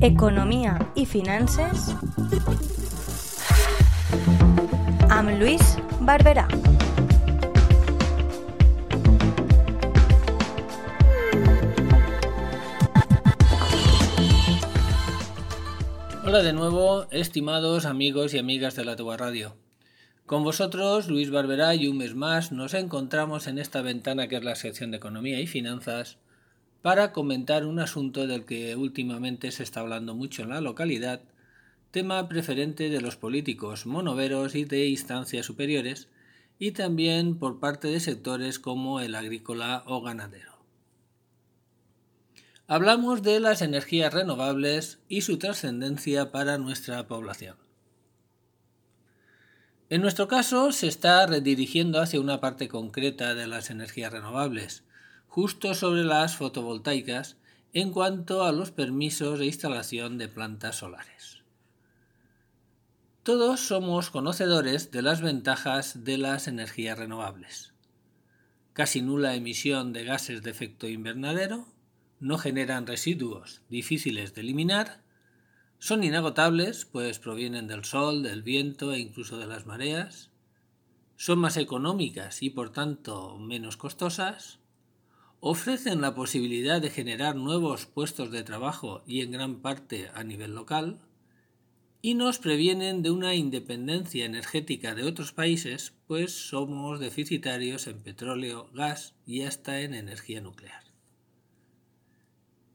Economia i finances amb Lluís Barberà. Hola de nuevo, estimados amigos y amigas de la Tua Radio. Con vosotros, Luis Barberá, y un mes más nos encontramos en esta ventana que es la sección de Economía y Finanzas para comentar un asunto del que últimamente se está hablando mucho en la localidad, tema preferente de los políticos monoveros y de instancias superiores, y también por parte de sectores como el agrícola o ganadero. Hablamos de las energías renovables y su trascendencia para nuestra población. En nuestro caso, se está redirigiendo hacia una parte concreta de las energías renovables, justo sobre las fotovoltaicas en cuanto a los permisos de instalación de plantas solares. Todos somos conocedores de las ventajas de las energías renovables. Casi nula emisión de gases de efecto invernadero, no generan residuos difíciles de eliminar, son inagotables, pues provienen del sol, del viento e incluso de las mareas, son más económicas y por tanto menos costosas, ofrecen la posibilidad de generar nuevos puestos de trabajo y en gran parte a nivel local, y nos previenen de una independencia energética de otros países, pues somos deficitarios en petróleo, gas y hasta en energía nuclear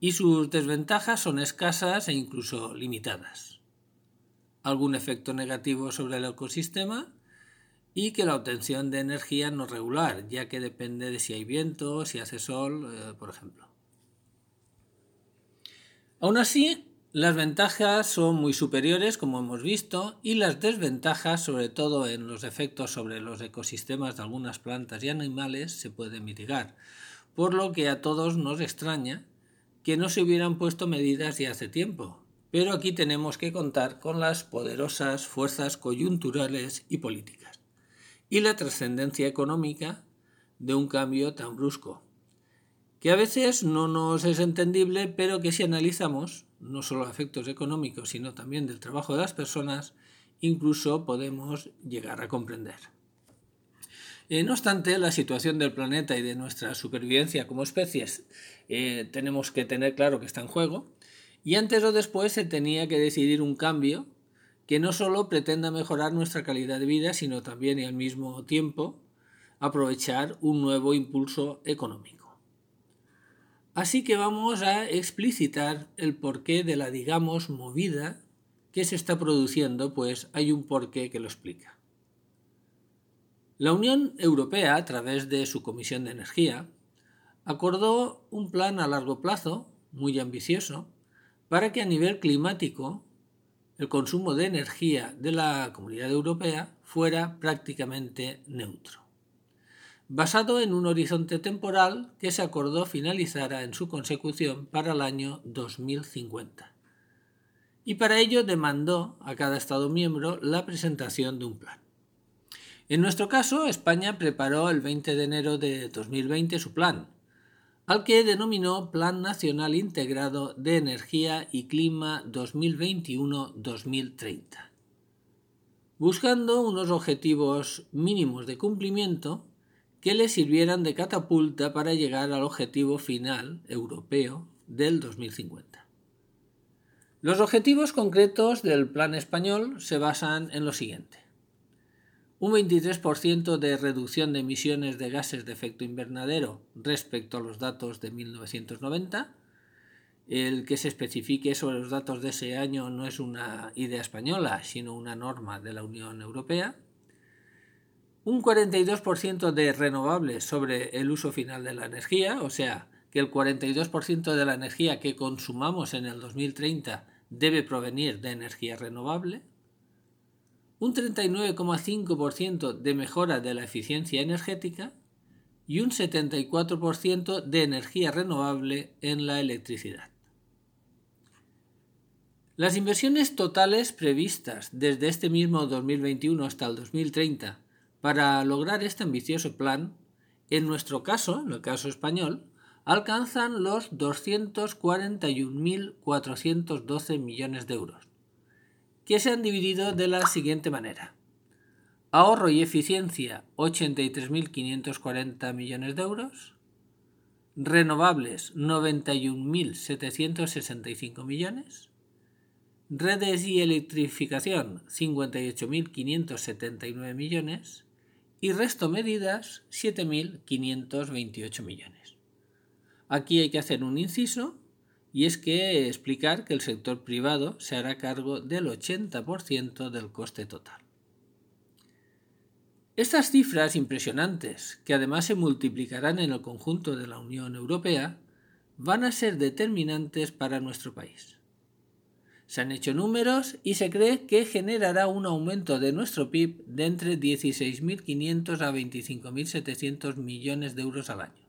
y sus desventajas son escasas e incluso limitadas. Algún efecto negativo sobre el ecosistema y que la obtención de energía no regular, ya que depende de si hay viento, si hace sol, eh, por ejemplo. Aún así, las ventajas son muy superiores, como hemos visto, y las desventajas, sobre todo en los efectos sobre los ecosistemas de algunas plantas y animales, se pueden mitigar, por lo que a todos nos extraña que no se hubieran puesto medidas ya hace tiempo. Pero aquí tenemos que contar con las poderosas fuerzas coyunturales y políticas y la trascendencia económica de un cambio tan brusco, que a veces no nos es entendible, pero que si analizamos no solo efectos económicos, sino también del trabajo de las personas, incluso podemos llegar a comprender. Eh, no obstante, la situación del planeta y de nuestra supervivencia como especies eh, tenemos que tener claro que está en juego. Y antes o después se tenía que decidir un cambio que no solo pretenda mejorar nuestra calidad de vida, sino también y al mismo tiempo aprovechar un nuevo impulso económico. Así que vamos a explicitar el porqué de la, digamos, movida que se está produciendo, pues hay un porqué que lo explica. La Unión Europea, a través de su Comisión de Energía, acordó un plan a largo plazo, muy ambicioso, para que a nivel climático el consumo de energía de la Comunidad Europea fuera prácticamente neutro, basado en un horizonte temporal que se acordó finalizara en su consecución para el año 2050. Y para ello demandó a cada Estado miembro la presentación de un plan. En nuestro caso, España preparó el 20 de enero de 2020 su plan, al que denominó Plan Nacional Integrado de Energía y Clima 2021-2030, buscando unos objetivos mínimos de cumplimiento que le sirvieran de catapulta para llegar al objetivo final europeo del 2050. Los objetivos concretos del plan español se basan en lo siguiente un 23% de reducción de emisiones de gases de efecto invernadero respecto a los datos de 1990. El que se especifique sobre los datos de ese año no es una idea española, sino una norma de la Unión Europea. Un 42% de renovables sobre el uso final de la energía, o sea, que el 42% de la energía que consumamos en el 2030 debe provenir de energía renovable un 39,5% de mejora de la eficiencia energética y un 74% de energía renovable en la electricidad. Las inversiones totales previstas desde este mismo 2021 hasta el 2030 para lograr este ambicioso plan En nuestro caso, en el caso español, alcanzan los 241.412 millones de euros, que se han dividido de la siguiente manera. Ahorro y eficiencia 83.540 millones de euros. Renovables 91.765 millones. Redes y electrificación 58.579 millones. Y resto medidas 7.528 millones. Aquí hay que hacer un inciso y es que explicar que el sector privado se hará cargo del 80% del coste total. Estas cifras impresionantes, que además se multiplicarán en el conjunto de la Unión Europea, van a ser determinantes para nuestro país. Se han hecho números y se cree que generará un aumento de nuestro PIB de entre 16.500 a 25.700 millones de euros al año.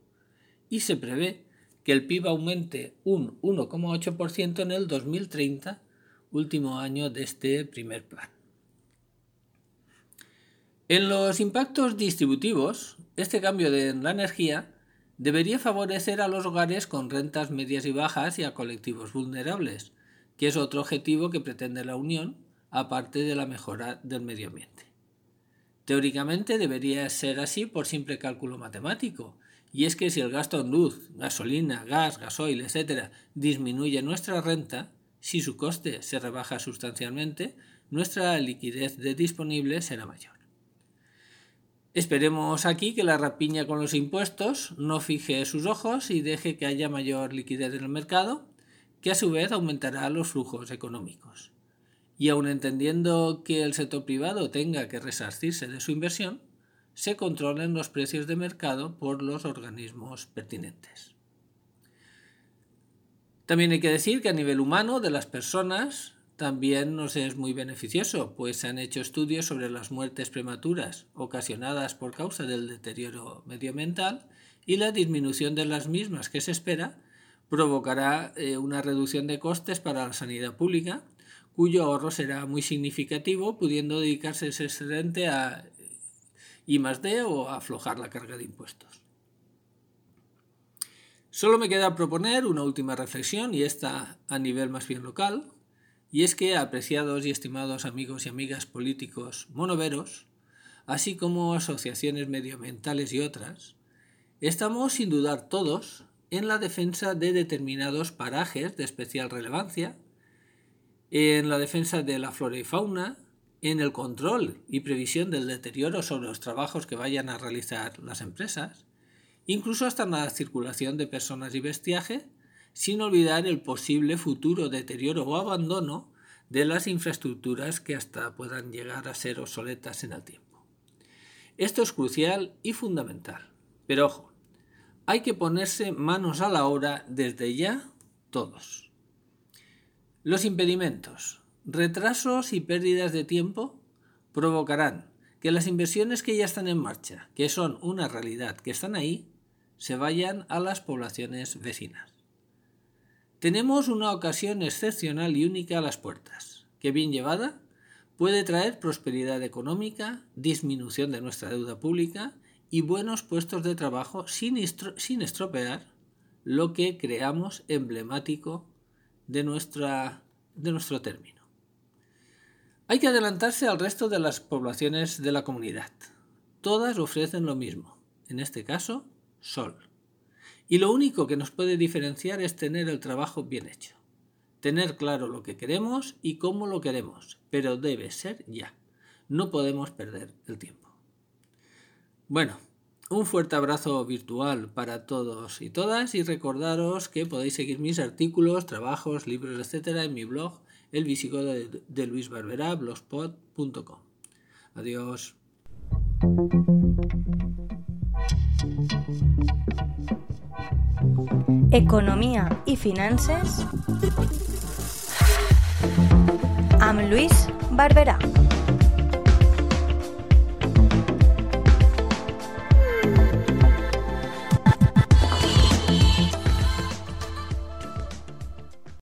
Y se prevé que el PIB aumente un 1,8% en el 2030, último año de este primer plan. En los impactos distributivos, este cambio de la energía debería favorecer a los hogares con rentas medias y bajas y a colectivos vulnerables, que es otro objetivo que pretende la Unión, aparte de la mejora del medio ambiente. Teóricamente debería ser así por simple cálculo matemático, y es que si el gasto en luz, gasolina, gas, gasoil, etc. disminuye nuestra renta, si su coste se rebaja sustancialmente, nuestra liquidez de disponible será mayor. Esperemos aquí que la rapiña con los impuestos no fije sus ojos y deje que haya mayor liquidez en el mercado, que a su vez aumentará los flujos económicos. Y aun entendiendo que el sector privado tenga que resarcirse de su inversión, se controlen los precios de mercado por los organismos pertinentes. También hay que decir que a nivel humano de las personas también nos es muy beneficioso, pues se han hecho estudios sobre las muertes prematuras ocasionadas por causa del deterioro medioambiental y la disminución de las mismas que se espera provocará eh, una reducción de costes para la sanidad pública, cuyo ahorro será muy significativo, pudiendo dedicarse ese excedente a I D o aflojar la carga de impuestos. Solo me queda proponer una última reflexión y esta a nivel más bien local, y es que, apreciados y estimados amigos y amigas políticos monoveros, así como asociaciones medioambientales y otras, estamos sin dudar todos en la defensa de determinados parajes de especial relevancia, en la defensa de la flora y fauna, en el control y previsión del deterioro sobre los trabajos que vayan a realizar las empresas, incluso hasta en la circulación de personas y bestiaje, sin olvidar el posible futuro deterioro o abandono de las infraestructuras que hasta puedan llegar a ser obsoletas en el tiempo. Esto es crucial y fundamental. Pero ojo, hay que ponerse manos a la obra desde ya todos. Los impedimentos, retrasos y pérdidas de tiempo provocarán que las inversiones que ya están en marcha, que son una realidad, que están ahí, se vayan a las poblaciones vecinas. Tenemos una ocasión excepcional y única a las puertas, que bien llevada puede traer prosperidad económica, disminución de nuestra deuda pública y buenos puestos de trabajo sin, estropear lo que creamos emblemático de nuestro término. Hay que adelantarse al resto de las poblaciones de la comunidad. Todas ofrecen lo mismo, en este caso, sol. Y lo único que nos puede diferenciar es tener el trabajo bien hecho. Tener claro lo que queremos y cómo lo queremos, pero debe ser ya. No podemos perder el tiempo. Bueno, un fuerte abrazo virtual para todos y todas y recordaros que podéis seguir mis artículos, trabajos, libros, etcétera en mi blog el visigodo de, Luis Barbera, blogspot.com. Adiós. Economia i finances amb Lluís Barberà.